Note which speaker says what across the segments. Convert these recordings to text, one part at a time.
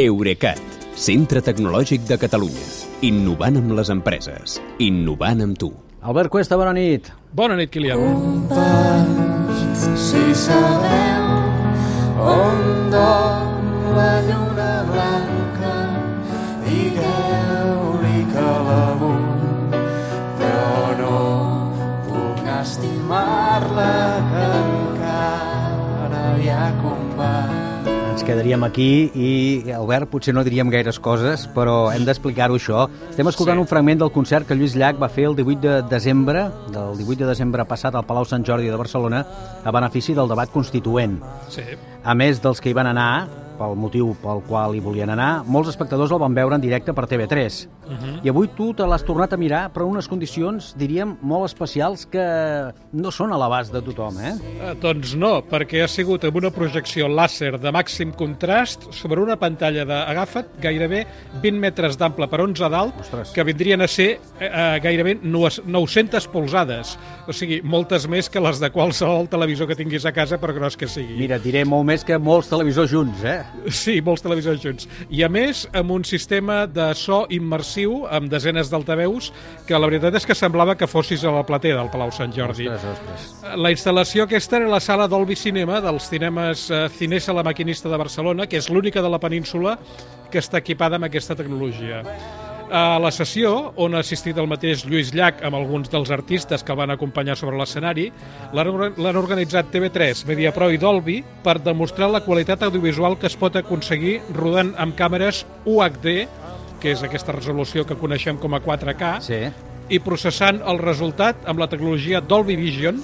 Speaker 1: Eurecat, centre tecnològic de Catalunya. Innovant amb les empreses. Innovant amb tu.
Speaker 2: Albert Cuesta, bona nit.
Speaker 3: Bona nit, Kilian.
Speaker 4: Si sabeu
Speaker 2: Ens quedaríem aquí i, Albert, potser no diríem gaires coses, però hem d'explicar-ho això. Estem escoltant
Speaker 3: Sí.
Speaker 2: un fragment del concert que Lluís Llach va fer el 18 de desembre, del 18 de desembre passat al Palau Sant Jordi de Barcelona, a benefici del debat constituent.
Speaker 3: Sí.
Speaker 2: A més dels que hi van anar, pel motiu pel qual hi volien anar, molts espectadors el van veure en directe per TV3. I avui tu te l'has tornat a mirar, però en unes condicions, diríem, molt especials que no són a l'abast de tothom, eh?
Speaker 3: Eh, doncs no, perquè ha sigut amb una projecció làser de màxim contrast sobre una pantalla de, agafa't, gairebé 20 metres d'ample per 11 d'alt, que vindrien a ser eh, eh, gairebé nues- 900 polzades. O sigui, moltes més que les de qualsevol televisor que tinguis a casa, per gros que sigui.
Speaker 2: Mira, diré molt més que molts televisors junts, eh?
Speaker 3: Sí, molts televisors junts. I a més, amb un sistema de so immersiu, amb desenes d'altaveus, que la veritat és que semblava que fossis a la platea del Palau Sant Jordi.
Speaker 2: Ostres, ostres.
Speaker 3: La instal·lació aquesta era la sala Dolby Cinema dels cinemes eh, Cinesa La Maquinista de Barcelona, que és l'única de la península que està equipada amb aquesta tecnologia. A la sessió, on ha assistit el mateix Lluís Llach amb alguns dels artistes que el van acompanyar sobre l'escenari, l'han or- l'han organitzat TV3, Mediapro i Dolby per demostrar la qualitat audiovisual que es pot aconseguir rodant amb càmeres UHD, que és aquesta resolució que coneixem com a 4K,
Speaker 2: Sí.
Speaker 3: i processant el resultat amb la tecnologia Dolby Vision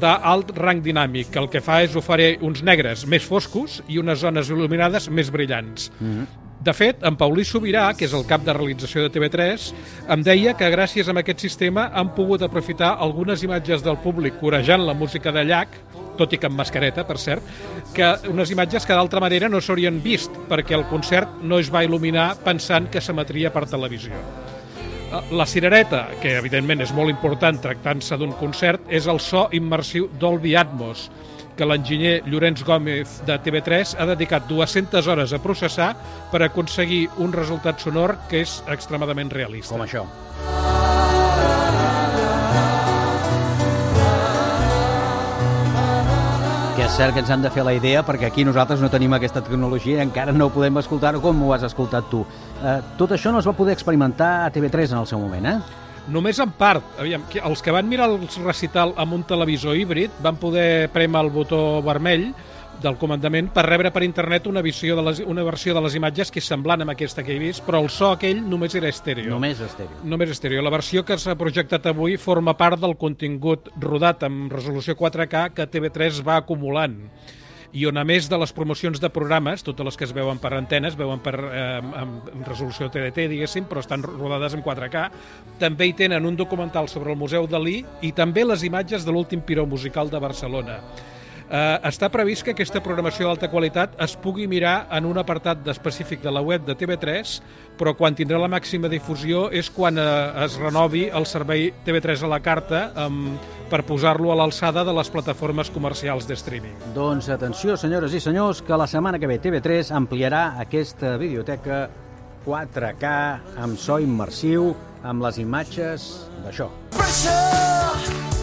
Speaker 3: d'alt rang dinàmic, que el que fa és oferir uns negres més foscos i unes zones il·luminades més brillants. Mm -hmm. De fet, en Paulí Sobirà, que és el cap de realització de TV3, em deia que gràcies a aquest sistema han pogut aprofitar algunes imatges del públic corejant la música de Llach, tot i que amb mascareta, per cert, que unes imatges que d'altra manera no s'haurien vist, perquè el concert no es va il·luminar pensant que s'emetria per televisió. La cirereta, que evidentment és molt important tractant-se d'un concert, és el so immersiu Dolby Atmos, que l'enginyer Llorenç Gómez de TV3 ha dedicat 200 hores a processar per aconseguir un resultat sonor que és extremadament realista.
Speaker 2: Com això. Que és cert que ens han de fer la idea, perquè aquí nosaltres no tenim aquesta tecnologia i encara no podem escoltar-ho com ho has escoltat tu. Eh, tot això no es va poder experimentar a TV3 en el seu moment, eh?
Speaker 3: Només en part. Aviam, els que van mirar el recital amb un televisor híbrid van poder prémer el botó vermell del comandament per rebre per internet una, visió de les, una versió de les imatges que és semblant amb aquesta que he vist, però el so aquell només era estèreo.
Speaker 2: Només estèreo.
Speaker 3: Només estèreo. La versió que s'ha projectat avui forma part del contingut rodat amb resolució 4K que TV3 va acumulant i on a més de les promocions de programes, totes les que es veuen per antenes, veuen per, eh, amb, amb resolució TDT, diguéssim, però estan rodades en 4K, també hi tenen un documental sobre el Museu Dalí i també les imatges de l'últim piró musical de Barcelona. Eh, està previst que aquesta programació d'alta qualitat es pugui mirar en un apartat específic de la web de TV3, però quan tindrà la màxima difusió és quan eh, es renovi el servei TV3 a la carta amb, per posar-lo a l'alçada de les plataformes comercials de streaming.
Speaker 2: Doncs atenció, senyores i senyors, que la setmana que ve TV3 ampliarà aquesta videoteca 4K amb so immersiu, amb les imatges d'això.
Speaker 4: Pressure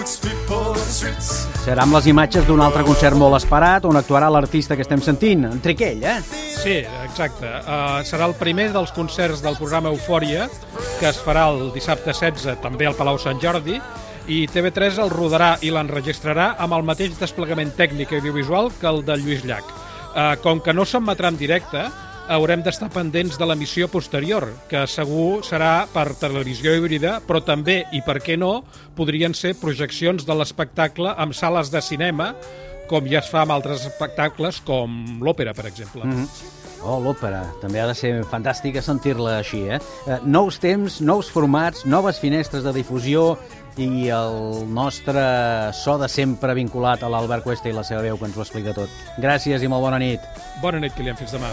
Speaker 2: Serà amb les imatges d'un altre concert molt esperat, on actuarà l'artista que estem sentint, en Triquell, eh?
Speaker 3: Sí, exacte. Uh, serà el primer dels concerts del programa Eufòria, que es farà el dissabte 16, també al Palau Sant Jordi, i TV3 el rodarà i l'enregistrarà amb el mateix desplegament tècnic i audiovisual que el de Lluís Llach. Uh, com que no s'emetrà en directe, haurem d'estar pendents de l'emissió posterior, que segur serà per televisió híbrida, però també, i per què no, podrien ser projeccions de l'espectacle amb sales de cinema, com ja es fa amb altres espectacles, com l'òpera, per exemple. Mm -hmm.
Speaker 2: Oh, l'òpera. També ha de ser fantàstica sentir-la així, eh? eh? Nous temps, nous formats, noves finestres de difusió i el nostre so de sempre vinculat a l'Albert Cuesta i la seva veu que ens ho explica tot. Gràcies i molt bona nit.
Speaker 3: Bona nit, Kilian. Fins demà.